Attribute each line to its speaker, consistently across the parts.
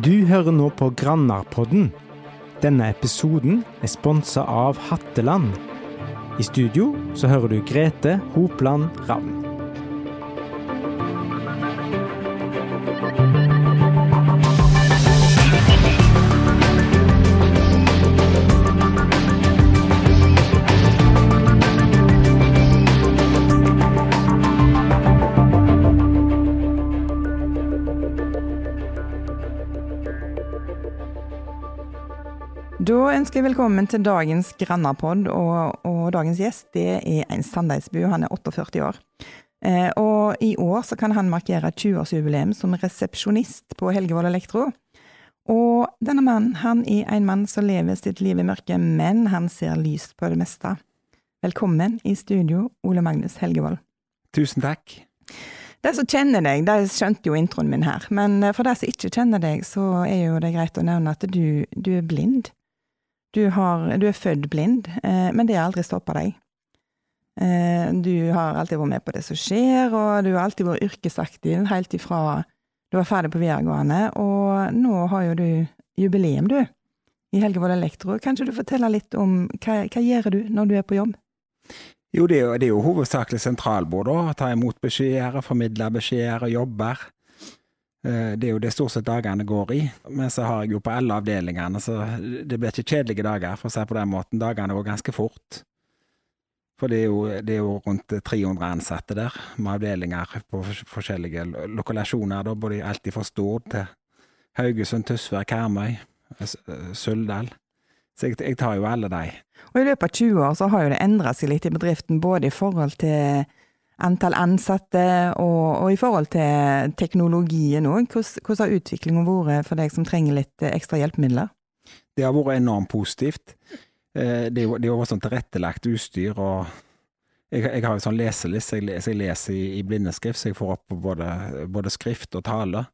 Speaker 1: Du hører nå på Grannarpodden. Denne episoden er sponsa av Hatteland. I studio så hører du Grete Hopland Ravn.
Speaker 2: Da ønsker jeg velkommen til dagens Grannapod, og, og dagens gjest det er en Sandeidsbu. Han er 48 år. Eh, og i år så kan han markere 20-årsjubileum som resepsjonist på Helgevold Elektro. Og denne mannen han er en mann som lever sitt liv i mørket, men han ser lyst på det meste. Velkommen i studio, Ole Magnus Helgevold.
Speaker 3: Tusen takk.
Speaker 2: De som kjenner deg, de skjønte jo introen min her, men for de som ikke kjenner deg, så er jo det greit å nevne at du, du er blind. Du, har, du er født blind, eh, men det har aldri stoppa deg. Eh, du har alltid vært med på det som skjer, og du har alltid vært yrkesaktiv helt ifra du var ferdig på videregående, og nå har jo du jubileum, du, i Helgevold Elektro. Kan ikke du fortelle litt om hva, hva gjør du når du er på jobb?
Speaker 3: Jo, det er jo, det er jo hovedsakelig sentralbord, da. Ta imot beskjeder, formidle beskjeder, jobber. Eh, Det er jo det stort sett dagene går i. Men så har jeg jo på alle avdelingene, så det blir ikke kjedelige dager, for å si på den måten. Dagene går ganske fort. For det er jo, det er jo rundt 300 ansatte der, med avdelinger på forskjellige lo- lokalasjoner, da, både alltid fra Stord til Haugesund, Tysvær, Karmøy, Suldal. Så jeg, jeg tar jo alle de.
Speaker 2: Og i løpet av 20 år så har jo det endra seg litt i bedriften, både i forhold til antall ansatte og, og i forhold til teknologien òg. Hvordan, hvordan har utviklingen vært for deg som trenger litt eh, ekstra hjelpemidler?
Speaker 3: Det har vært enormt positivt. Eh, Det er jo sånn tilrettelagt utstyr, og jeg, jeg har jo sånn leselist, så jeg, jeg leser i, i blindeskrift, så jeg får opp både, både skrift og tale.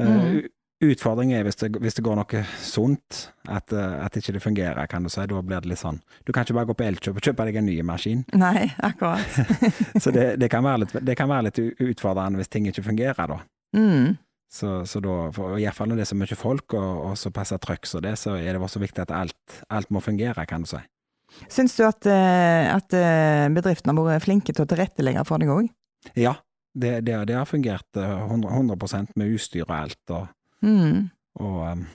Speaker 3: Mm.
Speaker 2: Mhm.
Speaker 3: u- Utfordringen er hvis det, hvis det går noe sunt, at, eh, at ikke det fungerer, kan du si. Da blir det litt sånn Du kan ikke bare gå på Elkjøp og kjøpe deg en ny maskin.
Speaker 2: Nei, akkurat.
Speaker 3: Så det, det, kan litt, det kan være litt utfordrende hvis ting ikke fungerer, da.
Speaker 2: Mm.
Speaker 3: Så, så da, for, i hvert fall når det er så mye folk og, og såpass trøkk som det, så er det også viktig at alt, alt må fungere, kan du si.
Speaker 2: Syns du at, eh, at eh, bedriften har vært flinke til å tilrettelegge for deg òg?
Speaker 3: Ja, det, det, det har fungert eh, 100, 100 med utstyr og alt, og,
Speaker 2: Mm.
Speaker 3: og um,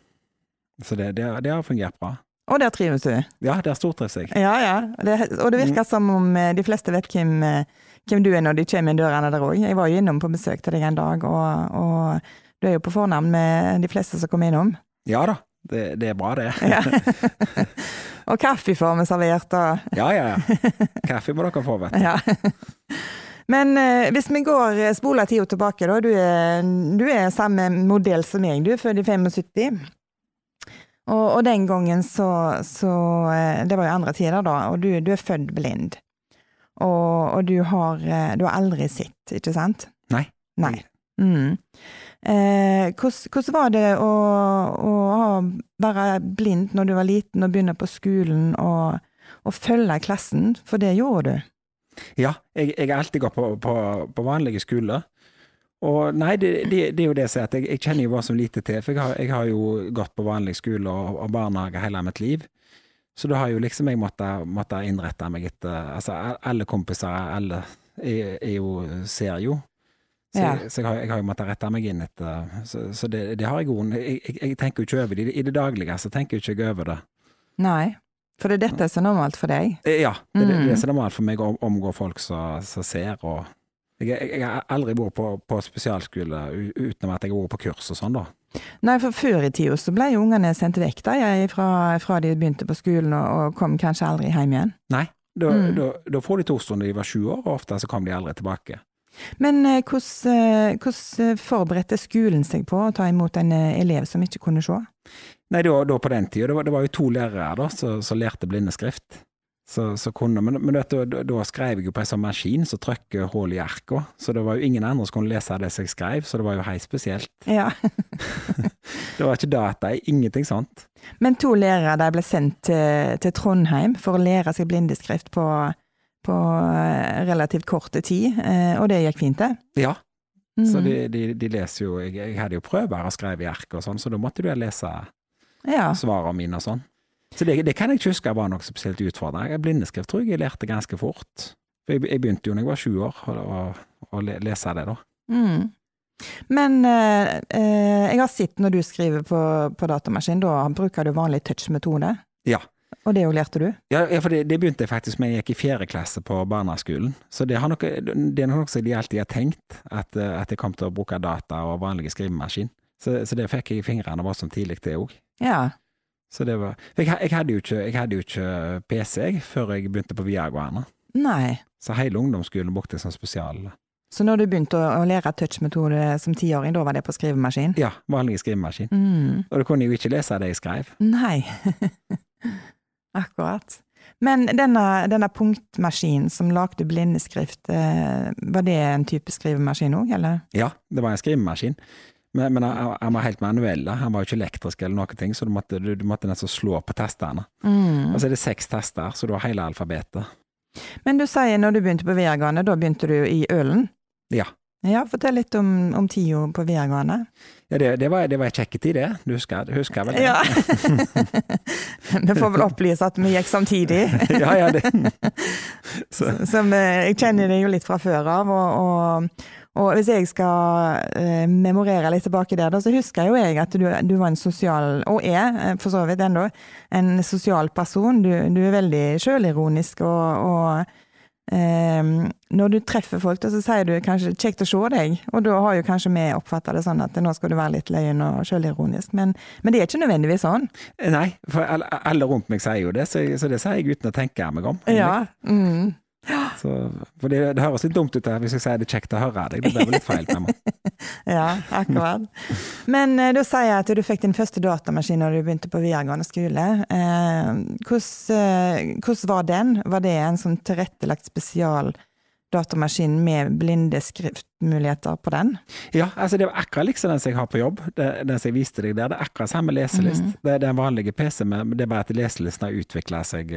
Speaker 3: Så det, det, det har fungert bra.
Speaker 2: Og der trives du?
Speaker 3: Ja, der stortrives jeg.
Speaker 2: Ja, ja. Det, og det virker som om eh, de fleste vet hvem, eh, hvem du er når de kommer inn dørene der òg. Jeg var jo innom på besøk til deg en dag, og, og du er jo på fornavn med de fleste som kommer innom.
Speaker 3: Ja da, det, det er bra, det.
Speaker 2: Ja. og kaffe får vi servert, og
Speaker 3: Ja, ja, ja. Kaffe må dere få, vet du.
Speaker 2: ja. Men eh, hvis vi går eh, spoler tida tilbake, da. Du er, du er samme modell som meg, du er født i 75. Og, og den gangen så, så eh, Det var jo andre tider, da, og du, du er født blind. Og, og du, har, eh, du har aldri sett, ikke sant?
Speaker 3: Nei.
Speaker 2: Nei. Mm. Eh, hvordan, hvordan var det å, å være blind når du var liten og begynne på skolen og, og følge klassen, for det gjorde du?
Speaker 3: Ja, jeg, jeg har alltid gått på, på, på vanlige skoler. Og nei, det, det, det er jo det som er at jeg, jeg kjenner jo bare som lite til, for jeg har, jeg har jo gått på vanlig skole og, og barnehage hele mitt liv. Så da har jo liksom jeg måttet, måttet innrette meg etter Altså, alle kompiser, alle er, er jo, ser jo. Så,
Speaker 2: Ja.
Speaker 3: jeg, så jeg, har, jeg har jo måttet rette meg inn etter Så, så det, det har jeg jeg, jeg, jeg tenker jo ikke over det. I det daglige så tenker jeg ikke over det.
Speaker 2: Nei, for det er dette som er normalt for deg?
Speaker 3: Eh, Ja, det, det,
Speaker 2: Mm.
Speaker 3: det er normalt for meg å omgå folk som som ser, og jeg, jeg, jeg har aldri vært på, på spesialskole uten utenom at jeg har vært på kurs og sånn, da.
Speaker 2: Nei, for før i tida så ble jo ungene sendt vekk da, jeg, fra, fra de begynte på skolen og, og kom kanskje aldri hjem igjen.
Speaker 3: Nei, da,
Speaker 2: Mm.
Speaker 3: da, da får de to stunder de var sju år, og ofte så kom de aldri tilbake.
Speaker 2: Men eh, hvordan, eh, hvordan forberedte skolen seg på å ta imot en elev som ikke kunne se?
Speaker 3: Nei, da, da på den tida, det var, det var jo to lærere da, som lærte blindeskrift. Så, så kunne, men, men vet da, da skrev jeg jo på en sånn maskin som trykker hull i arka, så det var jo ingen andre som kunne lese det som jeg skrev, så det var jo helt spesielt.
Speaker 2: Ja.
Speaker 3: Det var ikke data, ingenting sånt.
Speaker 2: Men to lærere de ble sendt til, til Trondheim for å lære seg blindeskrift på, på eh, relativt kort tid, eh, og det gikk fint, det?
Speaker 3: Ja, Så
Speaker 2: Mm.
Speaker 3: de, de, de leser jo jeg, jeg hadde jo prøver og skrev i ark og sånn, så da måtte du lese
Speaker 2: Ja.
Speaker 3: svarene mine og sånn. Så det, det kan jeg ikke huske var noe spesielt utfordrende. Blindeskrift tror jeg jeg lærte ganske fort. For jeg, jeg begynte jo da jeg var sju år å, lese det, da.
Speaker 2: Mm. Men eh, eh, jeg har sett når du skriver på, på datamaskin, da bruker du vanlig touch-metode.
Speaker 3: Ja.
Speaker 2: Og det jo lærte du?
Speaker 3: Ja, for det, det begynte jeg faktisk med jeg gikk i fjerde klasse på barneskolen. Så det, har noe, det er noe som de alltid har tenkt, at, at jeg kom til å bruke data og vanlige skrivemaskin. Så, så det fikk jeg i fingrene var sånn tidlig, det òg.
Speaker 2: Ja.
Speaker 3: Så det var jeg, jeg, hadde ikke, jeg hadde jo ikke PC jeg, før jeg begynte på videregående.
Speaker 2: Nei.
Speaker 3: Så hele ungdomsskolen brukte jeg som spesial.
Speaker 2: Så når du begynte å, å lære touch-metode som tiåring, da var det på skrivemaskin?
Speaker 3: Ja, vanlig skrivemaskin.
Speaker 2: Mm.
Speaker 3: Og da kunne jeg jo ikke lese det jeg skrev.
Speaker 2: Nei. Akkurat. Men denne, denne punktmaskinen som lagde blindeskrift, eh, var det en type skrivemaskin òg, eller?
Speaker 3: Ja, det var en skrivemaskin. Men, men han, han var helt manuell. da. Han var jo ikke elektrisk eller noen ting, så du måtte, du, du måtte nesten slå på testene.
Speaker 2: Mm.
Speaker 3: Og så er det seks tester, så du har hele alfabetet.
Speaker 2: Men du sier når du begynte på videregående, da begynte du i Ølen?
Speaker 3: Ja.
Speaker 2: Ja, fortell litt om, om tida på videregående.
Speaker 3: Ja, det, det var, det var en kjekk tid, det. Du husker, husker vel det?
Speaker 2: Ja. Vi får vel opplyse at vi gikk samtidig.
Speaker 3: ja, ja, det. Så,
Speaker 2: Som, eh, jeg kjenner det jo litt fra før av, og, og, og hvis jeg skal eh, memorere litt tilbake der, da, så husker jo jeg at du, du var en sosial, og er eh, for så vidt ennå, en sosial person. Du, du er veldig sjølironisk, og, og eh, når du treffer folk, da, så sier du kanskje 'kjekt å se deg', og da har jo kanskje vi oppfatta det sånn at nå skal du være litt løyen og sjølironisk, men, men det er ikke nødvendigvis sånn.
Speaker 3: nei, for alle, rundt meg sier jo det, så, så det sier jeg uten å tenke meg om.
Speaker 2: Ja. Mm.
Speaker 3: Så, for det, det høres litt dumt ut her, hvis jeg sier det er kjekt å høre deg. Det blir vel litt feil.
Speaker 2: Ja, akkurat. Men eh, da sier jeg at du fikk din første datamaskin når du begynte på videregående skole. Eh, hvordan, eh, var den? Var det en sånn tilrettelagt spesial datamaskin med blinde skriftmuligheter på den?
Speaker 3: Ja, altså det var akkurat liksom den som jeg har på jobb. Det, den som jeg viste deg der. Det er akkurat samme leselist.
Speaker 2: Mm.
Speaker 3: Det, det er den vanlige PC, men det er bare at leselisten har utvikla seg.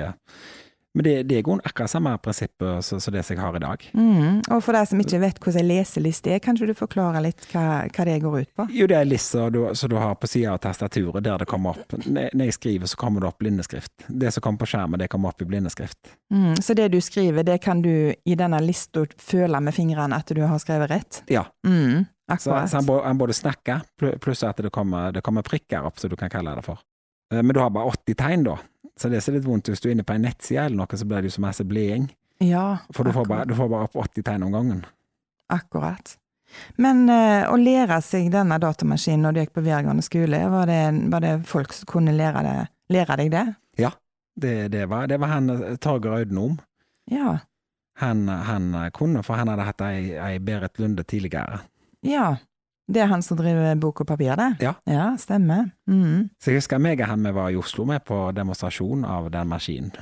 Speaker 3: Men det, det er jo akkurat samme prinsipp eh, som det som jeg har i dag.
Speaker 2: Mm. Og for deg som ikke vet hvordan en leseliste er, kan du forklare litt hva, hva det går ut på?
Speaker 3: Jo, det er en liste som du har på sida av tastaturet, der det kommer opp. Når jeg skriver, så kommer det opp blindeskrift. Det som kommer på skjermen, det kommer opp i blindeskrift.
Speaker 2: Mm. Så det du skriver, det kan du i denne lista føle med fingrene at du har skrevet rett?
Speaker 3: Ja.
Speaker 2: Mm.
Speaker 3: Så,
Speaker 2: Akkurat.
Speaker 3: så han, både, han både snakker, pluss at det kommer, det kommer prikker opp, som du kan kalle det for. Eh, Men du har bare 80 tegn, da. Så det er litt vondt hvis du er inne på en nettside eller noe, så blir det jo så masse bleding.
Speaker 2: Ja,
Speaker 3: For du får, bare, du får bare opp 80 tegn om gangen.
Speaker 2: Akkurat. Men uh, å lære seg denne datamaskinen når du gikk på videregående skole, var det, var det folk som kunne lære, det, lære deg det?
Speaker 3: Det, det, var, det var han eh, Torgeir Audnom.
Speaker 2: Ja.
Speaker 3: Han, han eh, kunne, for han hadde hatt ei, ei Berit Lunde tidligere.
Speaker 2: Ja. Det er han som driver Bok og papir, det?
Speaker 3: Ja.
Speaker 2: Ja, stemmer. Mm.
Speaker 3: Så jeg husker meg og han var i Oslo med på demonstrasjon av den maskinen,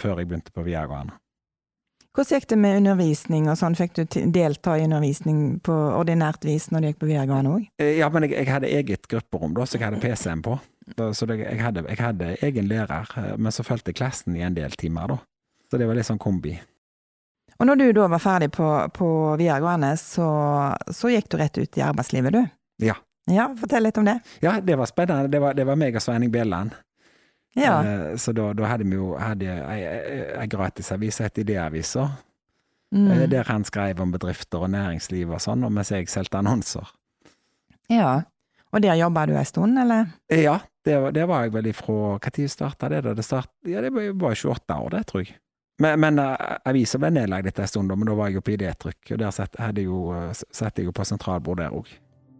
Speaker 3: før jeg begynte på videregående.
Speaker 2: Hvordan gikk det med undervisning og sånn? Fikk du delta i undervisning på ordinært vis når du gikk på videregående òg?
Speaker 3: Eh, Ja, men jeg, jeg hadde eget grupperom da, så jeg hadde PC-en på. Så det, jeg, hadde, jeg hadde egen lærer, eh, men så fulgte klassen i en del timer da. Så det var litt sånn kombi.
Speaker 2: Og når du da var ferdig på, på videregående, så, så gikk du rett ut i arbeidslivet, du?
Speaker 3: Ja.
Speaker 2: Ja, fortell litt om det.
Speaker 3: Ja, det var spennende. Det var, det var meg og Sveining Bjelland.
Speaker 2: Ja.
Speaker 3: Eh, Så da, da hadde vi jo hadde ei, ei, gratisavis som het Idéavisa,
Speaker 2: Mm.
Speaker 3: eh, der han skrev om bedrifter og næringsliv og sånn, og mens jeg solgte annonser.
Speaker 2: ja. Og der jobba du ei stund, eller?
Speaker 3: Eh, Ja, det, var- det var jeg vel ifra Når starta det? da? Det start, ja, det var jo bare 28 år, det, tror jeg. Men, men uh, avisa ble nedlagt etter en stund, men da var jeg jo på idétrykk, og der satt, jo, eh, satt jeg jo på sentralbord der òg.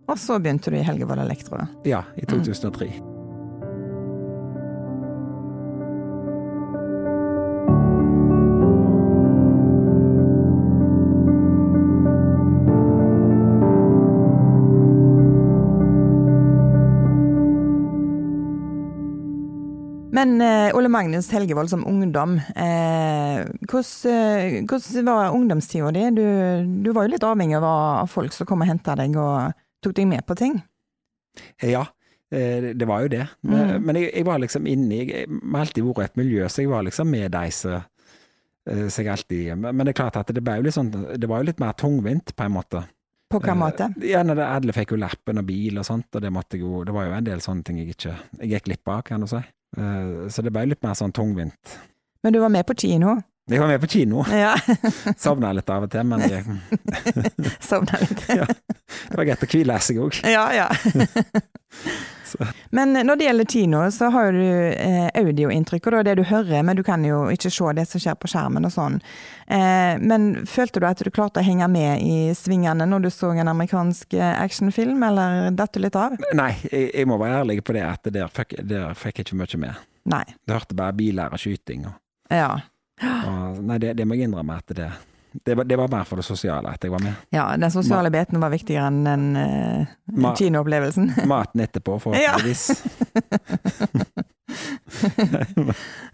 Speaker 2: Og så begynte du i Helgevold Elektro.
Speaker 3: Ja, i 2003.
Speaker 2: Men eh, Ole Magnus Helgevold som ungdom, eh, hvordan, eh, hvordan var ungdomstida di? Du, du var jo litt avhengig av, folk som kom og henta deg og tok deg med på ting.
Speaker 3: Ja, det- var jo det. Men,
Speaker 2: Mm.
Speaker 3: men jeg, jeg var liksom inni Jeg har alltid vært et miljø, så jeg var liksom med de som så jeg alltid Men det er klart at det ble jo litt sånn Det var jo litt mer tungvint, på en måte.
Speaker 2: På hvilken måte?
Speaker 3: Ja, når alle fikk jo lappen og bil og sånt, og det jo Det var jo en del sånne ting jeg ikke Jeg gikk glipp av, kan du si. Eh, Så det ble litt mer sånn tungvint.
Speaker 2: Men du var med på kino?
Speaker 3: Jeg var med på kino.
Speaker 2: Ja.
Speaker 3: Sovna litt av og til, men jeg,
Speaker 2: Sovna litt.
Speaker 3: Ja. det var greit å hvile seg òg.
Speaker 2: Ja, ja. Men når det gjelder kino, så har jo du eh, audioinntrykk, og det er det du hører, men du kan jo ikke se det som skjer på skjermen og sånn. Eh, men følte du at du klarte å henge med i svingene når du så en amerikansk eh, actionfilm, eller datt du litt av?
Speaker 3: Nei, jeg, jeg må være ærlig på det, at der fikk, der fikk jeg ikke mye med.
Speaker 2: Nei.
Speaker 3: Jeg hørte bare biler og skyting. Og,
Speaker 2: Ja.
Speaker 3: og, nei, det, det må jeg innrømme at det, det, var, det var mer for det sosiale at jeg var med.
Speaker 2: ja den sosiale biten var viktigere enn den
Speaker 3: uh,
Speaker 2: kinoopplevelsen.
Speaker 3: Maten etterpå, forhåpentligvis.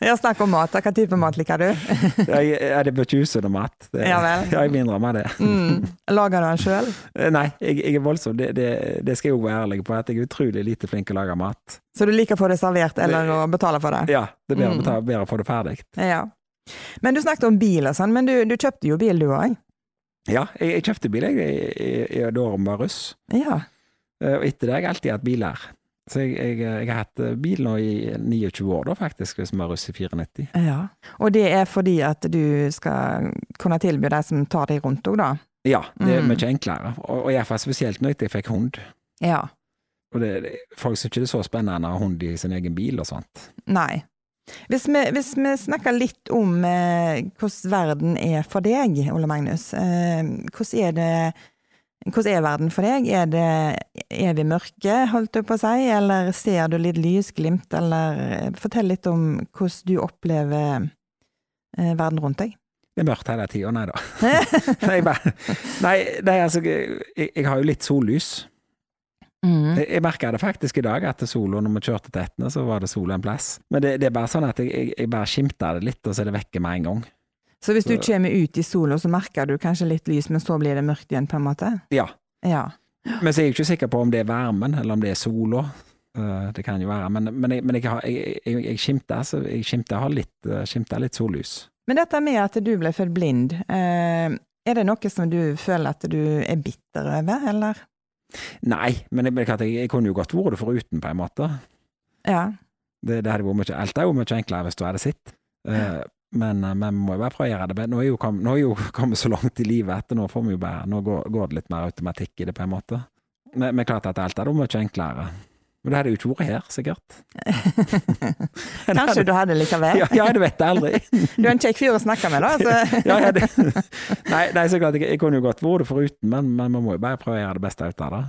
Speaker 2: Ja, snakk om mat. Hva type mat liker du?
Speaker 3: Jeg, jeg, det blir ikke usunn mat. Det,
Speaker 2: Ja vel.
Speaker 3: Jeg må innrømme det.
Speaker 2: Mm. Lager du den sjøl?
Speaker 3: Eh, Nei, jeg, jeg er voldsom. Det, det, det skal jeg jo være ærlig på, at jeg er utrolig lite flink til å lage mat.
Speaker 2: Så du liker å få det servert, eller å betale for det?
Speaker 3: Ja, det er bedre,
Speaker 2: Mm.
Speaker 3: å ta- bedre å få det ferdig.
Speaker 2: Ja. Men du snakket om bil og sånn, men du, du kjøpte jo bil du òg?
Speaker 3: Ja, jeg, jeg kjøpte bil jeg, jeg i det året var russ.
Speaker 2: Ja.
Speaker 3: Eh, Og etter det har jeg alltid hatt biler. Så jeg, jeg, jeg har hatt eh, bil nå i 29 år, da, faktisk, hvis vi var russ i 94.
Speaker 2: ja. Og det er fordi at du skal kunne tilby de som tar deg rundt òg, da?
Speaker 3: Ja, det er
Speaker 2: Mm.
Speaker 3: mye enklere. Og, og iallfall spesielt når jeg fikk hund.
Speaker 2: Ja.
Speaker 3: Og det, folk syns ikke det er så spennende å ha hund i sin egen bil og sånt.
Speaker 2: Nei. Hvis vi, hvis vi snakker litt om eh, hvordan verden er for deg, Ole Magnus. Eh, hvordan er det hvordan er verden for deg? Er det evig mørke, holdt du på å si, eller ser du litt lysglimt, eller eh, Fortell litt om hvordan du opplever eh, verden rundt deg.
Speaker 3: Det er mørkt hele tida, nei da. nei, nei, altså, jeg, jeg har jo litt sollys.
Speaker 2: Mm.
Speaker 3: Jeg, jeg merka det faktisk i dag, at solo når vi kjørte til Etne, så var det solo en plass. Men det, det er bare sånn at jeg, jeg, jeg bare skimter det litt, og så er det vekke med en gang.
Speaker 2: Så hvis du
Speaker 3: Så-
Speaker 2: kommer ut i sola, så merker du kanskje litt lys, men så blir det mørkt igjen, på en måte?
Speaker 3: Ja.
Speaker 2: Ja.
Speaker 3: Men så er jeg ikke sikker på om det er varmen, eller om det er sola. Eh, Det kan jo være, men, men, jeg, men jeg, jeg, jeg, skimter, så jeg skimter, litt, eh, litt sollys.
Speaker 2: Men dette med at du ble født blind, eh, er det noe som du føler at du er bitter over, eller?
Speaker 3: Nei, men jeg, jeg, jeg kunne jo godt vært det foruten, på en måte.
Speaker 2: Ja.
Speaker 3: Det, det hadde vært mye, alt er jo mye enklere hvis du hadde sett. Eh, men eh, vi må jo bare prøve å gjøre det bedre. Nå er jo kom, jo kommet så langt i livet at nå får vi jo bare, nå går, går det litt mer automatikk i det, på en måte. Men, men klart at alt er vært mye enklere. Men det hadde jo ikke vært her, sikkert.
Speaker 2: Kanskje du hadde likevel?
Speaker 3: Ja, ja, det vet jeg aldri.
Speaker 2: Du er en kjekk fyr å snakke med, da. Altså.
Speaker 3: ja, ja, det. Nei, nei, så klart, jeg, jeg kunne jo godt vært det foruten, men, men man må jo bare prøve å gjøre det beste ut av det.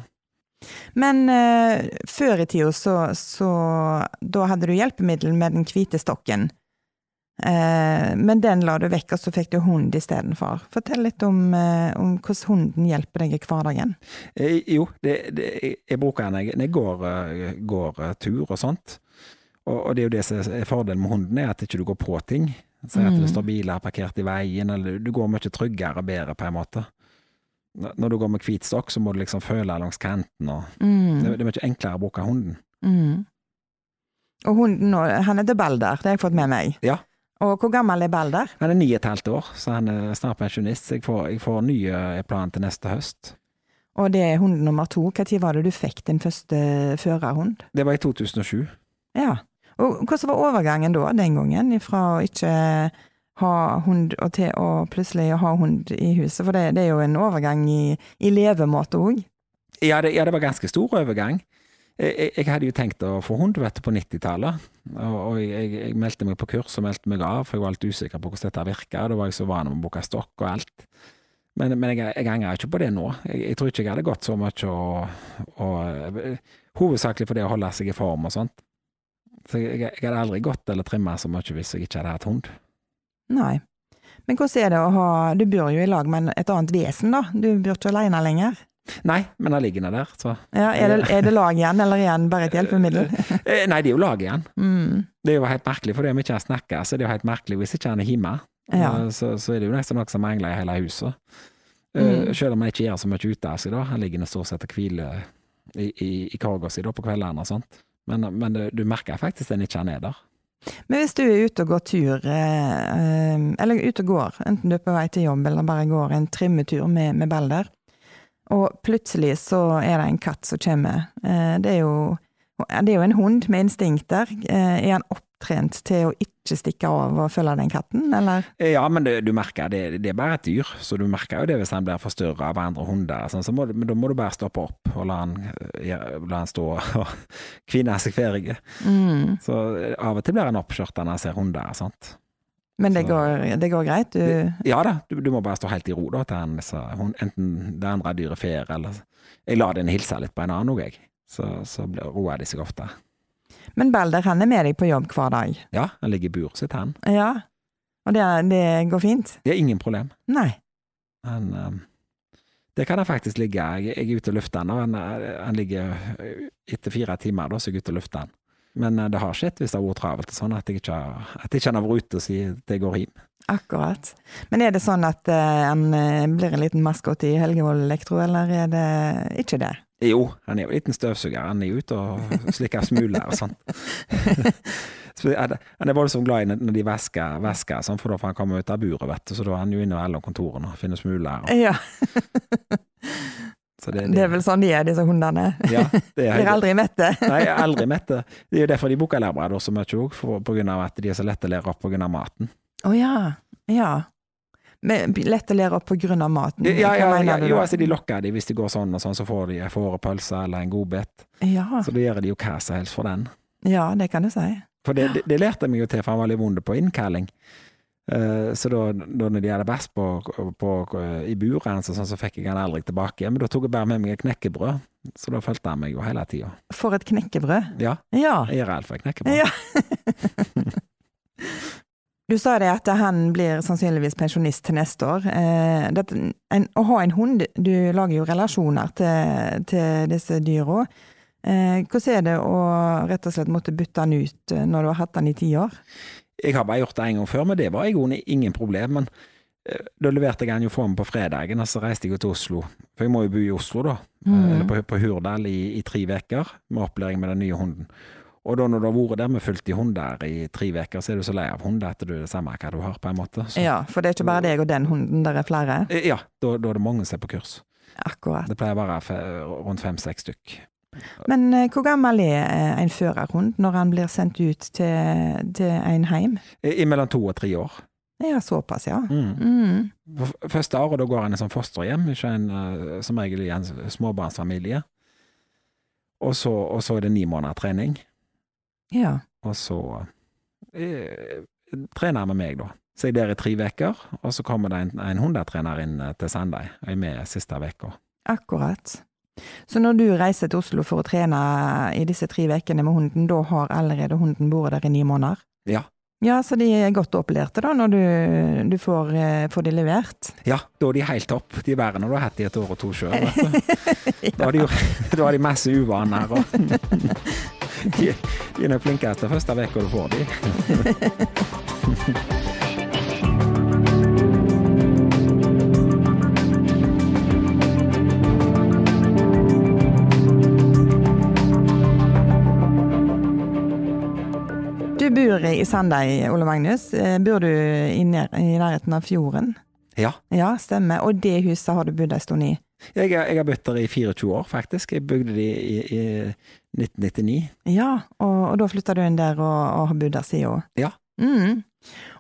Speaker 2: Men uh, før i tida så, så Da hadde du hjelpemiddel med den hvite stokken. Eh, men den la du vekk, og så fikk du hund istedenfor. Fortell litt om, eh, om hvordan hunden hjelper deg i hverdagen.
Speaker 3: Eh, jo, det, det, jeg, bruker den når jeg, går, går tur og sånt. Og, og det er jo det som er fordelen med hunden, er at ikke du går på ting. Si at
Speaker 2: Mm.
Speaker 3: det står biler parkert i veien, eller du går mye tryggere og bedre, på en måte. Når du går med hvit stokk, så må du liksom føle langs kanten, og det,
Speaker 2: Mm.
Speaker 3: det er mye enklere å bruke hunden.
Speaker 2: Mm. Og hunden han han heter Balder, det har jeg fått med meg.
Speaker 3: Ja.
Speaker 2: Og hvor gammel er Balder?
Speaker 3: Han er ni og et halvt år, så han er snart pensjonist. Jeg får, jeg får nye plan til neste høst.
Speaker 2: Og det er hund nummer to. Når var det du fikk din første førerhund?
Speaker 3: Det var i 2007.
Speaker 2: Ja. Og hvordan var overgangen da, den gangen, fra å ikke ha hund og til å plutselig ha hund i huset? For det, det er jo en overgang i, i levemåte òg.
Speaker 3: Ja ja, det var ganske stor overgang. Jeg, jeg, hadde jo tenkt å få hund vet du, på 90-tallet, og, og jeg, jeg meldte meg på kurs og meldte meg av, for jeg var litt usikker på hvordan dette virka, da var jeg så van med å booke stokk og alt. Men, men jeg, jeg angrer ikke på det nå. Jeg, tror ikke jeg hadde gått så mye og Hovedsakelig for det å holde seg i form og sånt. Så jeg hadde aldri gått eller trimma så mye hvis jeg ikke hadde hatt hund.
Speaker 2: Nei. Men hvordan er det å ha Du bor jo i lag med et annet vesen, da. Du bor ikke alene lenger.
Speaker 3: Nei, men han ligger nå der, så
Speaker 2: Ja, er, det, er det lag igjen, eller er han bare et hjelpemiddel?
Speaker 3: Eh, Nei, det er jo lag igjen.
Speaker 2: Mm.
Speaker 3: Det er jo helt merkelig, for det om ikke han snakker, så er det jo helt merkelig hvis ikke han er hjemme.
Speaker 2: Ja.
Speaker 3: Eh, Så, så er det jo nesten noe som mangler i hele huset. Eh,
Speaker 2: Mm.
Speaker 3: Selv om han ikke gjør så mye ute av seg, da. Han ligger stort sett og hviler i, i, i korga si på kveldene og sånt. Men, men du merker faktisk den ikke han er der.
Speaker 2: Men hvis du er ute og går tur, eh, eh, eller ute og går, enten du er på vei til jobb eller bare går en trimmetur med, med Balder, og plutselig så er det en katt som kommer. Eh, det er jo, det er jo en hund med instinkter. Eh, er han opptrent til å ikke stikke av og følge den katten, eller?
Speaker 3: Ja, men det, du merker det, det er bare et dyr, så du merker jo det hvis han blir forstyrra av andre hunder. Sånn, så må, men da må du bare stoppe opp og la han, ja, la han stå og kvine seg ferdig.
Speaker 2: Mm.
Speaker 3: Så av og til blir han oppkjørt når han ser hunder. sant?
Speaker 2: Men det
Speaker 3: Så-
Speaker 2: går, det går greit? Du
Speaker 3: Ja da, du, du må bare stå helt i ro da, til han, hun, enten det andre dyret fer, eller Jeg lar den hilse litt på en annen òg, jeg. Så, så roer de seg ofte.
Speaker 2: Men Balder, han er med deg på jobb hver dag?
Speaker 3: Ja, han ligger i buret sitt, han.
Speaker 2: Ja. Og det, det går fint?
Speaker 3: Det er ingen problem.
Speaker 2: Nei.
Speaker 3: Han um, Det kan han faktisk ligge. Jeg, jeg er ute og lufter han, og han, eh, han ligger eh, etter fire timer, da, så er jeg ute og lufter han. Men eh, det har skjedd hvis det har vært travelt sånn, at jeg ikke at ikke har vært ute og sier at jeg går hjem.
Speaker 2: Akkurat. Men er det sånn at eh, han eh, blir en liten maskot i Helgevold Elektro, eller er det ikke det?
Speaker 3: Jo, han er jo en liten støvsuger. Han er jo ute og slikker smuler og sånn. Han er voldsomt glad i når de vasker, vasker sånn, for da får han komme ut av buret, vet du. Så da er han jo inne ved alle kontorene og finner smuler. Og,
Speaker 2: Ja,
Speaker 3: det,
Speaker 2: det er vel sånn de er, disse hundene.
Speaker 3: Ja, det er
Speaker 2: Blir aldri mette.
Speaker 3: Nei, aldri mette. Det er jo derfor de bruker labrador så mye òg, av at de er så lette å lære opp av maten.
Speaker 2: Å ja. Ja. Men lett å lære opp av maten.
Speaker 3: Ja, ja, ja, jo, altså de lokker de hvis de går sånn og sånn, så får de en fårepølse eller en godbit.
Speaker 2: Ja,
Speaker 3: Så da gjør de jo hva som helst for den.
Speaker 2: ja, det kan du si.
Speaker 3: For det, det, det lærte jeg meg jo til, for han var litt vond på innkalling. Eh, så da, da når de hadde bæsj på, på, i buret, så, sånn, så fikk jeg han aldri tilbake. Men da tok jeg bare med meg et knekkebrød, så da fulgte han meg jo hele tida.
Speaker 2: For et knekkebrød.
Speaker 3: Ja,
Speaker 2: Ja.
Speaker 3: jeg gjør alt for et knekkebrød.
Speaker 2: Ja. Du sa det at han blir sannsynligvis pensjonist til neste år. Eh, det, en, å ha en hund, du lager jo relasjoner til, til disse dyra. Eh, hvordan er det å rett og slett måtte bytte han ut når du har hatt han i ti år?
Speaker 3: Jeg har bare gjort det en gang før, men det var i grunnen ingen problem. Men eh, da leverte jeg han jo for meg på fredagen, og så reiste jeg til Oslo. For jeg må jo bo i Oslo, da.
Speaker 2: Mm.
Speaker 3: eh, Eller på, på Hurdal i, i tre uker, med opplæring med den nye hunden. Og da når du har vært der med fullt i hunder i tre uker, så er du så lei av hunder at du er det samme hva du har, på en måte. Så,
Speaker 2: Ja, for det er ikke bare deg og den hunden, der er flere.
Speaker 3: Eh, ja da, da er det mange som er på kurs.
Speaker 2: Akkurat.
Speaker 3: Det pleier å være rundt fem-seks stykk.
Speaker 2: Men eh, hvor gammel er eh, en førerhund når han blir sendt ut til, til en heim?
Speaker 3: I, mellom to og tre år.
Speaker 2: Ja, såpass, ja.
Speaker 3: Mm.
Speaker 2: Mm.
Speaker 3: Første året da går han i sånn fosterhjem, ikke en, eh, som regel i en småbarnsfamilie. Og så, og så er det ni måneder trening.
Speaker 2: Ja.
Speaker 3: Og så jeg, trener han med meg, da. Så jeg er der i tre uker, og så kommer det en, en hundetrener inn til Sandøy. Jeg er med siste uka.
Speaker 2: Akkurat. Så når du reiser til Oslo for å trene i disse tre ukene med hunden, da har allerede hunden vært der i ni måneder?
Speaker 3: Ja.
Speaker 2: Ja, så de er godt opplærte da, når du, du får, eh, får de levert?
Speaker 3: Ja, da er de helt topp. De er verre når du har hatt de et år og to sjøl, ja. Da har de, da har de masse uvaner. Og de, de er nok flinkeste første uka du får de.
Speaker 2: Bor i Sandøy, Ole Magnus. Eh, Bor du i, nærheten av fjorden?
Speaker 3: Ja.
Speaker 2: Ja, stemmer. Og det huset har du bodd en stund i?
Speaker 3: Jeg, jeg har bodd der i 24 år, faktisk. Jeg bygde de i, i 1999.
Speaker 2: Ja, og, og da flytta du inn der og, og har bodd der siden?
Speaker 3: Ja.
Speaker 2: Mm.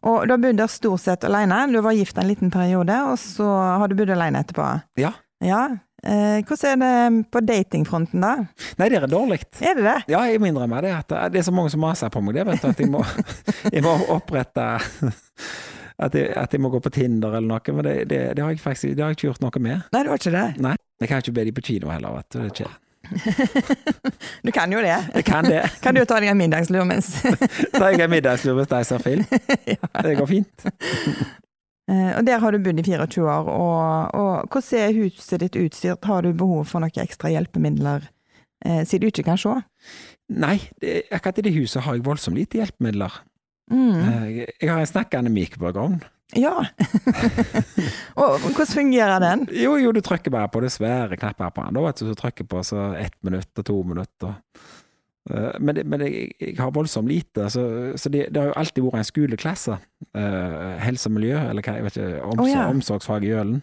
Speaker 2: Og du har bodd der stort sett alene. Du var gift en liten periode, og så har du bodd alene etterpå?
Speaker 3: Ja.
Speaker 2: Ja. Eh, hvordan er det på datingfronten, da?
Speaker 3: Nei, det er dårlig.
Speaker 2: Er det det?
Speaker 3: Ja, jeg må innrømme det. At det er så mange som maser på meg det, vet du. At jeg må, jeg må opprette at jeg, at jeg må gå på Tinder eller noe. Men det, det, det har jeg faktisk har jeg ikke gjort noe med.
Speaker 2: Nei, det var ikke det.
Speaker 3: Nei. Jeg kan ikke be de på kino heller, vet du. Det er ikke.
Speaker 2: Du kan jo det.
Speaker 3: Jeg kan det.
Speaker 2: Kan du ta deg en middagslur mens
Speaker 3: Tar jeg en middagslur mens de ser film. Det går fint.
Speaker 2: Eh, Og der har du bodd i 24 år, og, og hvordan er huset ditt utstyrt? Har du behov for noen ekstra hjelpemidler eh, siden du ikke kan se?
Speaker 3: Nei, det, akkurat i det huset har jeg voldsomt lite hjelpemidler.
Speaker 2: Mm.
Speaker 3: Jeg, jeg har en snakkende mikrobølgeovn.
Speaker 2: Ja. og hvordan fungerer den?
Speaker 3: Jo, jo, du trykker bare på det svære knapper på den, da, vet du. Så trykker på så ett minutt og to minutter. Eh, Men, det, men jeg, jeg har voldsomt lite, så, så det, det har jo alltid vært en skoleklasse. eh, helse og miljø, eller hva, jeg vet ikke, omsorg,
Speaker 2: oh, ja.
Speaker 3: omsorgsfag i Ølen.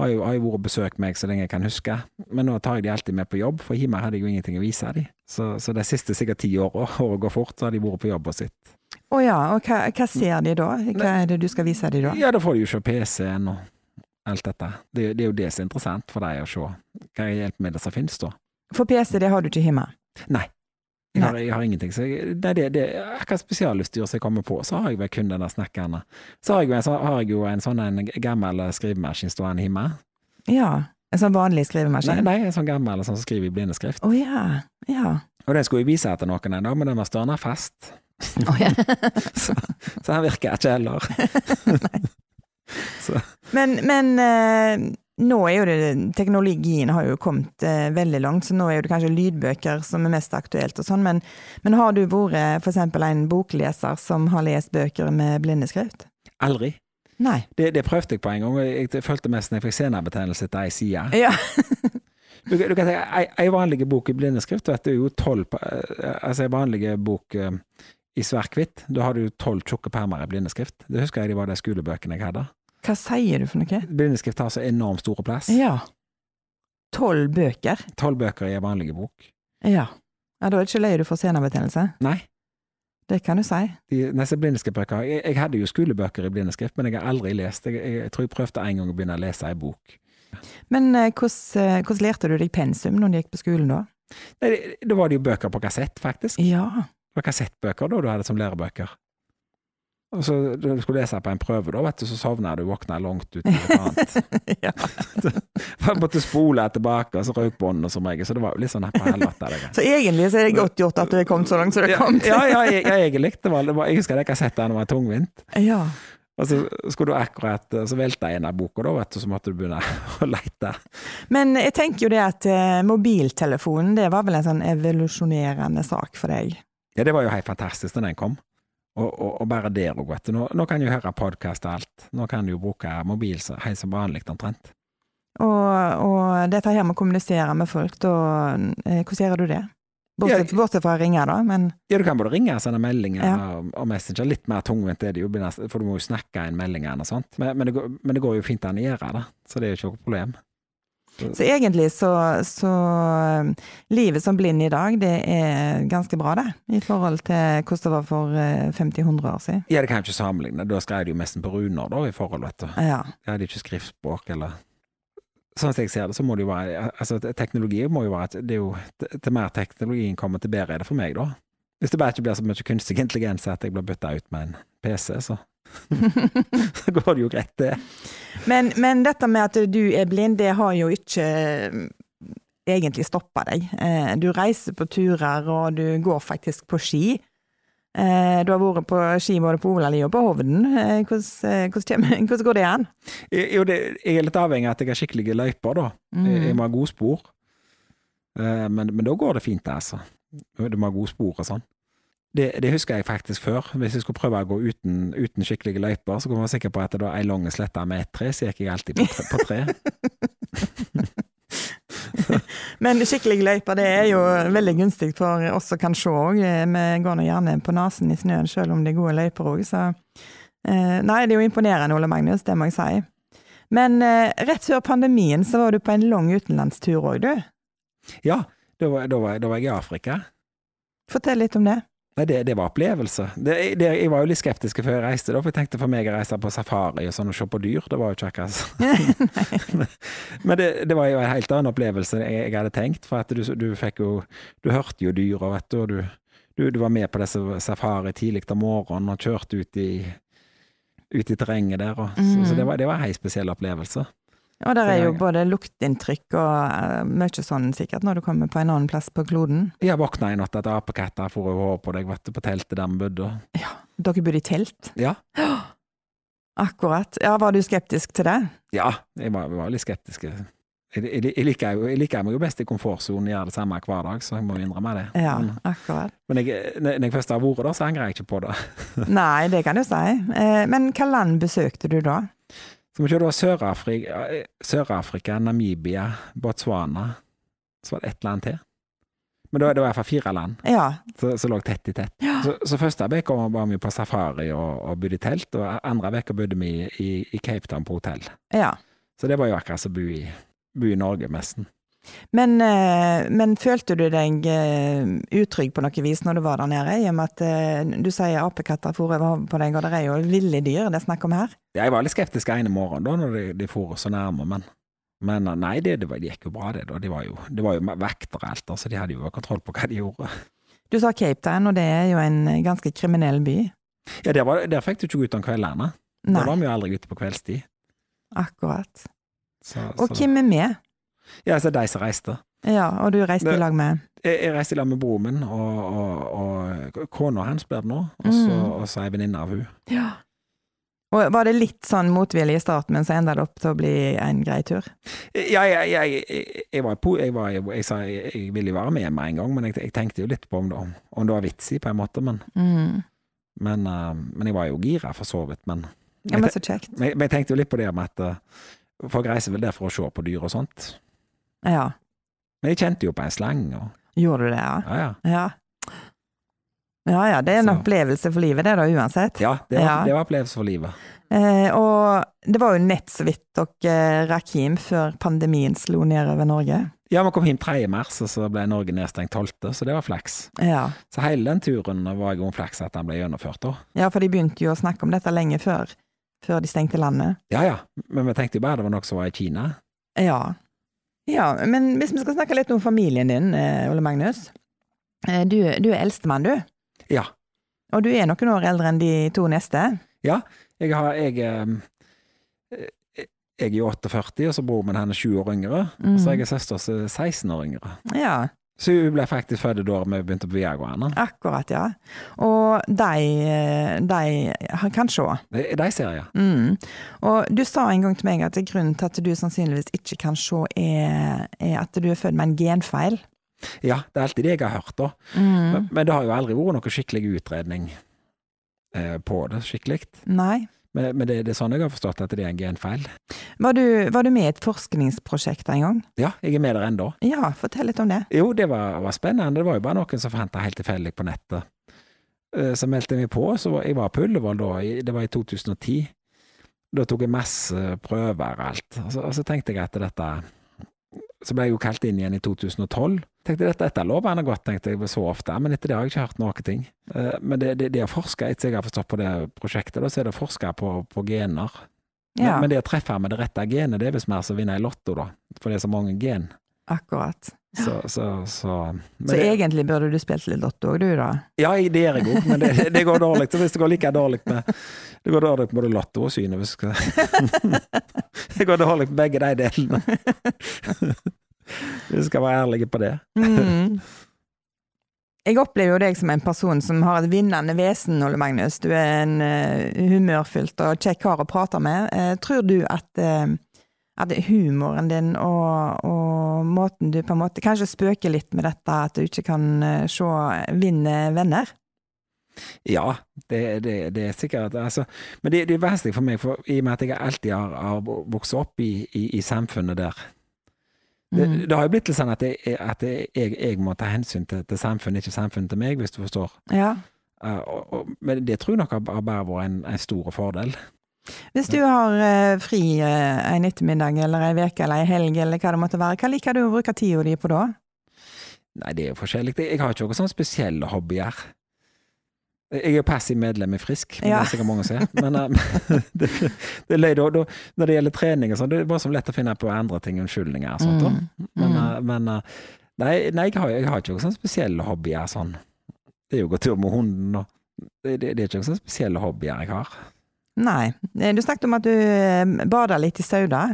Speaker 3: har jo, har jo vært besøkt meg så lenge jeg kan huske. Men nå tar jeg de alltid med på jobb, for hjemme hadde jeg jo ingenting å vise dem. Så, så de siste sikkert ti åra, året går fort, så har de vært på jobb og sitt.
Speaker 2: Å ja, og hva, hva ser de da? Hva er det du skal vise dem da?
Speaker 3: Ja, da får de jo se PC-en og alt dette. Det, det er jo det som er interessant for deg å se hva hjelpemidler som finnes da.
Speaker 2: For PC, det har du ikke hjemme?
Speaker 3: Nei. Jeg har, jeg har ingenting. Så jeg, det, det, det, akkurat spesialutstyr som jeg kommer på, så har jeg vel kun denne snekkeren. Så har jeg så har jeg jo en sånn en gammel skrivemaskin stående hjemme.
Speaker 2: Ja. En sånn vanlig
Speaker 3: Nei,
Speaker 2: skrivemaskin?
Speaker 3: nei, en sånn gammel sånn som skriver i blindeskrift.
Speaker 2: Oh, ja. Ja.
Speaker 3: Og den skulle jeg vise til noen en dag, men den var stående fast.
Speaker 2: Oh, ja.
Speaker 3: Så, så den virker ikke heller. så,
Speaker 2: Men, men eh, nå er jo det Teknologien har jo kommet eh, veldig langt, så nå er det kanskje lydbøker som er mest aktuelt og sånn, men, men har du vært eksempel en bokleser som har lest bøker med blindeskrift?
Speaker 3: aldri.
Speaker 2: Nei.
Speaker 3: Det, det prøvde jeg på en gang, og jeg, jeg følte mest når jeg fikk senebetennelse etter ei side.
Speaker 2: Ja.
Speaker 3: Du, du kan tenke, ei, ei vanlig bok i blindeskrift, vet du, er jo tolv eh, Altså ei vanlig bok eh, i svart-hvitt, da har du tolv tjukke permer i blindeskrift. Det husker jeg de var de skolebøkene jeg hadde.
Speaker 2: Hva sier du for noe?
Speaker 3: Blindeskrift tar så enormt store plass.
Speaker 2: Ja. Tolv bøker?
Speaker 3: Tolv bøker i en vanlig bok.
Speaker 2: Ja. ja. Da er det ikke løye du får senebetennelse.
Speaker 3: Nei.
Speaker 2: Det kan du si.
Speaker 3: De neste blindeskriftbøker jeg, jeg hadde jo skolebøker i blindeskrift, men jeg har aldri lest. Jeg, jeg, jeg tror jeg prøvde en gang å begynne å lese ei bok.
Speaker 2: Men eh, hvordan, eh, hvordan lærte du deg pensum når du gikk på skolen da?
Speaker 3: Nei, det- Da var det jo bøker på kassett, faktisk.
Speaker 2: Ja.
Speaker 3: Det var kassettbøker da du hadde som lærebøker. Og så skulle lese på en prøve, da, vet du, så sovna du, våkna langt ut noe et annet.
Speaker 2: ja.
Speaker 3: Jeg måtte spole tilbake, og så røk båndet som regel, så det var jo litt sånn på helvete. det.
Speaker 2: Så egentlig så er det godt gjort at du er kommet så langt som du er
Speaker 3: Ja,
Speaker 2: kommet.
Speaker 3: ja, ja, jeg, jeg, egentlig. Det var, det var, jeg husker det kassettene var tungvint.
Speaker 2: ja.
Speaker 3: Og så skulle du akkurat Så velta jeg inn av boka, da, vet du, så måtte du begynne å leite.
Speaker 2: Men jeg tenker jo det at eh, mobiltelefonen, det var vel en sånn evolusjonerende sak for deg?
Speaker 3: Ja, det var jo helt fantastisk da den kom. Og, og, og bare der òg, vet du. Nå, nå kan du høre podkast og alt. Nå kan du jo bruke mobil så- helt som vanlig, omtrent.
Speaker 2: Og, og dette her med å kommunisere med folk, da, eh, hvordan gjør du det? Bortsett,
Speaker 3: Ja,
Speaker 2: bortsett fra å ringe, da, men
Speaker 3: Ja, du kan både ringe og sende meldinger
Speaker 2: Ja.
Speaker 3: og, og Messenger. Litt mer tungvint er det jo, for du må jo snakke inn meldingene og sånt. Men, men, det går, men det går jo fint an å gjøre det, så det er jo ikke noe problem.
Speaker 2: Så egentlig så, så eh, Livet som blind i dag, det er ganske bra, det. I forhold til hvordan det var for eh, 50-100 år siden.
Speaker 3: Ja, det kan jeg ikke sammenligne. Da skrev de jo mest på runer, da, i forhold, vet du.
Speaker 2: Ja.
Speaker 3: Jeg hadde ikke skriftspråk, eller Sånn som jeg ser det, så må det jo være Altså, teknologi må jo være at det er jo Til mer teknologien kommer, til bedre er det for meg, da. Hvis det bare ikke blir så mye kunstig intelligens at jeg blir bytta ut med en PC, så så går det jo greit, det.
Speaker 2: Men, men dette med at du er blind, det har jo ikke eh, egentlig stoppa deg. Eh, Du reiser på turer, og du går faktisk på ski. Eh, Du har vært på ski både på Olali og på Hovden. Eh, Hvordan, hvordan, hvordan går det an?
Speaker 3: Jo, det, jeg er litt avhengig av at jeg har skikkelige løyper, da. Jeg, må ha gode spor. Men, men da går det fint, altså. Du må ha gode spor og sånn. Det, det husker jeg faktisk før. Hvis jeg skulle prøve å gå uten, uten skikkelige løyper, så kunne jeg være sikker på at det var ei lang slette med ett tre, så gikk jeg alltid på tre. På tre.
Speaker 2: Men skikkelige løyper det er jo veldig gunstig for oss som kan se òg. Vi går nå gjerne på nesen i snøen selv om det er gode løyper òg, så eh, Nei, det er jo imponerende, Ole Magnus, det må jeg si. Men eh, rett før pandemien så var du på en lang utenlandstur òg, du.
Speaker 3: Ja, da var, da, var, da var jeg i Afrika.
Speaker 2: Fortell litt om det.
Speaker 3: Nei, det, det var opplevelse. Det, det, jeg var jo litt skeptisk før jeg reiste, da, for jeg tenkte for meg å reise på safari og sånn og se på dyr, det var jo ikke akkurat Men det, det var jo en helt annen opplevelse enn jeg, jeg hadde tenkt, for at du, du fikk jo Du hørte jo dyra, vet du, og du, du, du var med på disse safari tidlig om morgenen og kjørte ut i ut i terrenget der, og, så, så det var, det var en helt spesiell opplevelse.
Speaker 2: Og der er jo både luktinntrykk og eh, mye sånn sikkert når du kommer på en annen plass på kloden.
Speaker 3: Jeg våkna en natt at apekatter for å høre på deg, vet du, på teltet der vi bodde. Ja,
Speaker 2: Dere bodde i telt?
Speaker 3: Ja.
Speaker 2: Akkurat. Ja, var du skeptisk til det?
Speaker 3: Ja, jeg var, jeg var litt skeptisk. Jeg, jeg, jeg, liker, jeg liker meg jo best i komfortsonen, gjør det samme hver dag, så jeg må innrømme det.
Speaker 2: Ja, akkurat.
Speaker 3: men når jeg først har vært der, så angrer jeg ikke på det.
Speaker 2: Nei, det kan du si. Eh, Men hva land besøkte du da?
Speaker 3: Så vi kjørte Sør-Afrika, Sør-Afrika, Namibia, Botswana, så var det ett land til. Men da, det var i hvert fall fire land
Speaker 2: Ja.
Speaker 3: som lå tett i tett. Så, så første uka var vi på safari og, og bodde i telt, og andre uka bodde vi i, i Cape Town på hotell.
Speaker 2: Ja.
Speaker 3: Så det var jo akkurat som å bo i Norge, nesten.
Speaker 2: Men, eh, men følte du deg eh, utrygg på noe vis når du var der nede, i og med at eh, du sier apekatter for over hodet på deg, og det er jo ville dyr det er snakk om her?
Speaker 3: Jeg var litt skeptisk ene morgenen da, når de, de for så nærme, men, men nei, det, det, var, det, gikk jo bra, det. da. De var jo, det var jo vektere alt, så de hadde jo kontroll på hva de gjorde.
Speaker 2: Du sa Cape Town, og det er jo en ganske kriminell by.
Speaker 3: Ja, der, var, der fikk du ikke gå ut om kveldene. Da var vi jo aldri ute på kveldstid.
Speaker 2: Akkurat.
Speaker 3: Så,
Speaker 2: Og
Speaker 3: så-
Speaker 2: hvem er med?
Speaker 3: Ja, så de som reiste.
Speaker 2: Ja, og du reiste i lag med
Speaker 3: Jeg, jeg reiste i lag med broren min og, og, og kona hans blir det nå, og så,
Speaker 2: Mm.
Speaker 3: ei venninne av hun.
Speaker 2: Ja. Og var det litt sånn motvillig i starten, men så enda det opp til å bli en grei tur?
Speaker 3: Ja, jeg, jeg, jeg, jeg, var på, jeg, var, jeg, sa jeg, ville jo være med med en gang, men jeg, tenkte jo litt på om det, om, om det var vits i, på en måte. Men,
Speaker 2: Mm.
Speaker 3: men, uh, men jeg var jo gira, for så vidt. Men
Speaker 2: Ja, men så kjekt.
Speaker 3: men, men jeg tenkte jo litt på det med at eh, folk reiser vel der for å se på dyr og sånt.
Speaker 2: Ja.
Speaker 3: Men jeg kjente jo på en sleng. og
Speaker 2: Gjorde du det, ja?
Speaker 3: ja, ja.
Speaker 2: Ja. Ja ja, det er en
Speaker 3: Så-
Speaker 2: opplevelse for livet, det da, uansett.
Speaker 3: Ja, det var, var opplevelse for livet.
Speaker 2: Eh, og det var jo nett så vidt dere rakk hjem før pandemien slo ned over Norge.
Speaker 3: Ja, vi kom hjem 3. mars, og så ble Norge nedstengt 12., så det var flaks.
Speaker 2: Ja.
Speaker 3: Så hele den turen var jo om flaks at den ble gjennomført da.
Speaker 2: ja, for de begynte jo å snakke om dette lenge før, før de stengte landet.
Speaker 3: Ja ja, men vi tenkte jo bare det var noe som var i Kina.
Speaker 2: Ja. Ja. Men hvis vi skal snakke litt om familien din, eh, Ole Magnus. Eh, Du, du er eldstemann, du.
Speaker 3: Ja.
Speaker 2: Og du er noen år eldre enn de to neste. Ja.
Speaker 3: Jeg har jeg, eh, jeg er jo 48, og så broren min han er 20 år yngre. Og så er jeg en søster som er 16 år yngre.
Speaker 2: Ja,
Speaker 3: Så hun ble faktisk født da vi begynte på videregående.
Speaker 2: akkurat, ja. Og de, de kan se.
Speaker 3: De, de ser jeg.
Speaker 2: Mm. Og du sa en gang til meg at grunnen til at du sannsynligvis ikke kan se, er, er at du er født med en genfeil.
Speaker 3: Ja, det er alltid det jeg har hørt, da.
Speaker 2: Mm.
Speaker 3: Men, det har jo aldri vært noe skikkelig utredning eh, på det, skikkelig.
Speaker 2: Nei.
Speaker 3: Men, men det, det er sånn jeg har forstått at det er en genfeil.
Speaker 2: Var du, var du med i et forskningsprosjekt en gang?
Speaker 3: Ja, jeg er med der ennå.
Speaker 2: Ja, fortell litt om det.
Speaker 3: Jo, det var, var spennende. Det var jo bare noen som fant det helt tilfeldig på nettet. Eh, Så meldte jeg meg på, så var, jeg var på Ullevål da, det var i 2010. Da tok jeg masse prøver og alt. Og så, og så tenkte jeg at dette Så ble jeg jo kalt inn igjen i 2012. Tenkte dette, dette lover han godt, tenkte jeg så ofte, men etter det har jeg ikke hørt noen ting. Eh, Men det, det, det å forske, etter jeg har forstått på det prosjektet, da, så er det å forske på, på gener. Men,
Speaker 2: Ja,
Speaker 3: men det å treffe med det rette genet, det er visst mer som å vinne i Lotto, da. For det er så mange gen.
Speaker 2: akkurat.
Speaker 3: Så, så, så,
Speaker 2: Så
Speaker 3: det-
Speaker 2: egentlig burde du spilt litt lotto òg, du da?
Speaker 3: Ja, det gjør jeg òg, men det, det går dårlig. Så hvis det går like dårlig med Det går dårlig med både Lotto og Synet. Det går dårlig med begge de delene. Vi skal være ærlige på det.
Speaker 2: Mm. Jeg opplever jo deg som en person som har et vinnende vesen, Ole Magnus. Du er en uh, humørfylt og kjekk kar å prate med. Uh, tror du at, uh, at humoren din og, og måten du på en måte kanskje spøker litt med dette at du ikke kan se vinne venner?
Speaker 3: Ja, det, det, det er sikkert altså, Men det, det er vanskelig for meg, for i og med at jeg alltid har, har vokst opp i, i, i samfunnet der. Det,
Speaker 2: Mm.
Speaker 3: det har jo blitt litt sånn at, jeg, at jeg, jeg må ta hensyn til, til samfunnet, ikke samfunnet til meg, hvis du forstår.
Speaker 2: Ja.
Speaker 3: Uh, og, og, men det tror jeg nok har har bare vært en, en stor fordel.
Speaker 2: Hvis du har uh, fri uh, en ettermiddag eller ei uke eller ei helg eller hva det måtte være, hva liker du å bruke tida di på da?
Speaker 3: Nei, det er jo forskjellig. Jeg har ikke noen sånne spesielle hobbyer. Jeg er jo passiv medlem i Frisk, men
Speaker 2: Ja.
Speaker 3: det er sikkert mange som er. Men um, det, det løy, da, da, når det gjelder trening og sånn, det er bare så lett å finne på andre ting, unnskyldninger og sånt.
Speaker 2: Mm.
Speaker 3: Men, eh, men uh, nei, nei jeg, har, jeg har ikke noen sånne spesielle hobbyer sånn. Det er jo å gå tur med hunden og det, det, det er ikke noen sånne spesielle hobbyer jeg har.
Speaker 2: Nei. Du snakket om at du bader litt i Sauda.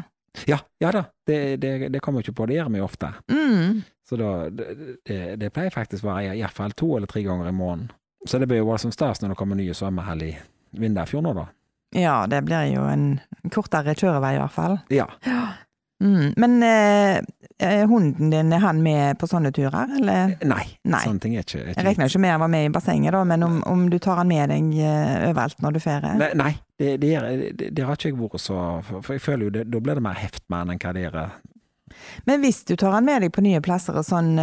Speaker 3: Ja, ja da, det, det, det kommer jo ikke på, det gjør vi jo ofte.
Speaker 2: Mm.
Speaker 3: Så da, det, det, det pleier faktisk å være iallfall to eller tre ganger i måneden. Så det blir jo voldsomt stas når det kommer nye svømmehall i Vindafjord nå, da.
Speaker 2: Ja, det blir jo en kortere kjørevei i hvert fall.
Speaker 3: Ja.
Speaker 2: Mm. Men eh, eh, hunden din, er han med på sånne turer, eller?
Speaker 3: Nei,
Speaker 2: Nei.
Speaker 3: sånne ting er ikke, er
Speaker 2: Jeg
Speaker 3: ikke
Speaker 2: regner ikke med han var med i bassenget, da, men om, om du tar han med deg eh, overalt når du ferier?
Speaker 3: Nei, nei det, det, er, det, det har ikke jeg vært så For, jeg føler jo det, da blir det mer heft med han enn hva det er
Speaker 2: Men hvis du tar han med deg på nye plasser og sånn,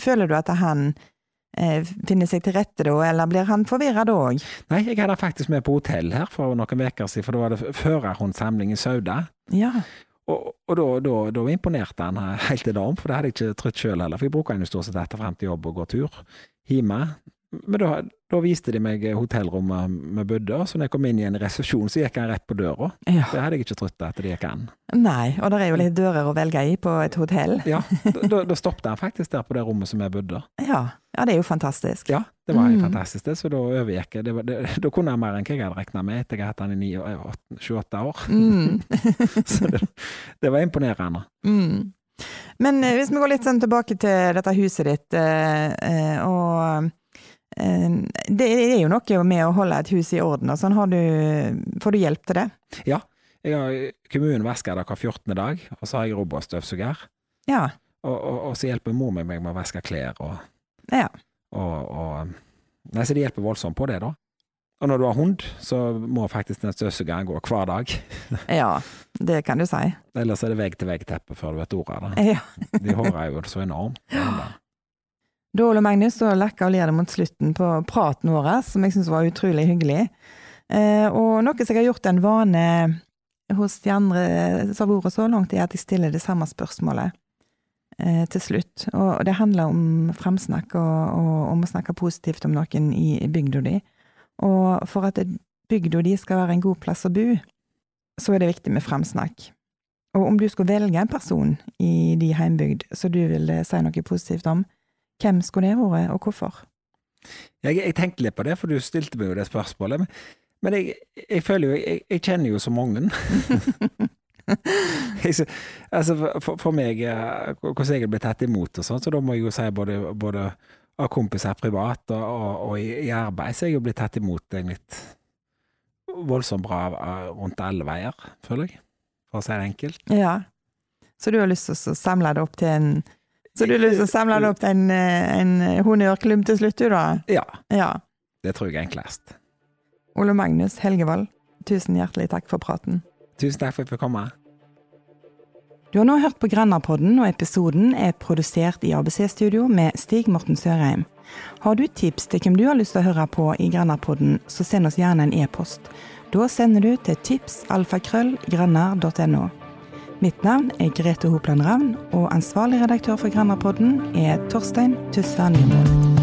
Speaker 2: føler du at han finner seg til rette da, eller blir han forvirra da òg?
Speaker 3: Nei, jeg hadde faktisk med på hotell her for noen uker siden, for da var det førerhundsamling i Sauda.
Speaker 2: Ja.
Speaker 3: Og, og da, da, da imponerte han helt enormt, for det hadde jeg ikke trodd sjøl heller. For jeg bruker den jo stort sett etter frem til jobb og går tur hjemme. Men da, da viste de meg hotellrommet vi bodde, så når jeg kom inn i en resepsjon, så gikk han rett på døra.
Speaker 2: Ja.
Speaker 3: Det hadde jeg ikke trodd at det gikk an.
Speaker 2: Nei, og det er jo litt dører å velge i på et hotell.
Speaker 3: Ja, da, da stoppet han faktisk der på det rommet som jeg bodde.
Speaker 2: Ja, ja det er jo fantastisk.
Speaker 3: Ja, det var
Speaker 2: Mm.
Speaker 3: fantastisk, det. Så da overgikk jeg. Da kunne jeg mer enn hva jeg hadde regna med etter jeg hadde hatt han i 28 år.
Speaker 2: Mm.
Speaker 3: Så det, det var imponerende.
Speaker 2: Mm. Men eh, hvis vi går litt sånn tilbake til dette huset ditt, eh, eh, og eh, det er jo noe med å holde et hus i orden, og sånn. Har du, får du hjelp til det?
Speaker 3: Jeg har, kommunen vasker det hver 14. dag, og så har jeg robotstøvsuger.
Speaker 2: Ja.
Speaker 3: Og, og, og så hjelper mor meg med å vaske klær og,
Speaker 2: Ja.
Speaker 3: og, Nei, så det hjelper voldsomt på det, da. Og når du har hund, så må faktisk den støvsugeren gå hver dag.
Speaker 2: ja, det kan du si.
Speaker 3: Ellers er det vegg-til-vegg-teppe før du vet ordet av det.
Speaker 2: Ja.
Speaker 3: De hårer jo så enormt.
Speaker 2: Da, Ole Magnus, så lekka og det mot slutten på praten vår, som jeg syns var utrolig hyggelig. Eh, og noe som jeg har gjort en vane hos de andre som har vært så langt, er at jeg stiller det samme spørsmålet eh, til slutt. Og det handler om framsnakk og, og om å snakke positivt om noen i bygda di. Og for at bygda di skal være en god plass å bo, så er det viktig med framsnakk. Og om du skulle velge en person i din heimbygd som du ville si noe positivt om, hvem skulle det vært, og hvorfor?
Speaker 3: Jeg, jeg tenkte litt på det, for du stilte meg jo det spørsmålet. Men, men jeg, jeg føler jo jeg, jeg kjenner jo så mange. altså for, for meg, hvordan jeg er blitt tatt imot og sånn, så da må jeg jo si både, både av kompiser privat og, og, og i, i arbeid, så er jeg jo blitt tatt imot egentlig voldsomt bra eh, rundt alle veier, føler jeg. For å si det enkelt.
Speaker 2: Ja. Så du har lyst til å samle det opp til en Så du liksom samle opp en, eh, en honnørklump til slutt, du, da?
Speaker 3: Ja,
Speaker 2: Ja.
Speaker 3: det tror jeg er enklest.
Speaker 2: Ole Magnus Helgevold, tusen hjertelig takk for praten.
Speaker 3: Tusen takk for at jeg fikk komme.
Speaker 2: Du har nå hørt på Grenapodden, og episoden er produsert i ABC-studio med Stig Morten Sørheim. Har du tips til hvem du har lyst til å høre på i Grenapodden, så send oss gjerne en e-post. Da sender du til tipsalfakrøllgrennar.no. Mitt navn er Grete Hopland Ravn, og ansvarlig redaktør for Grandapodden er Torstein Tussa Nymoen.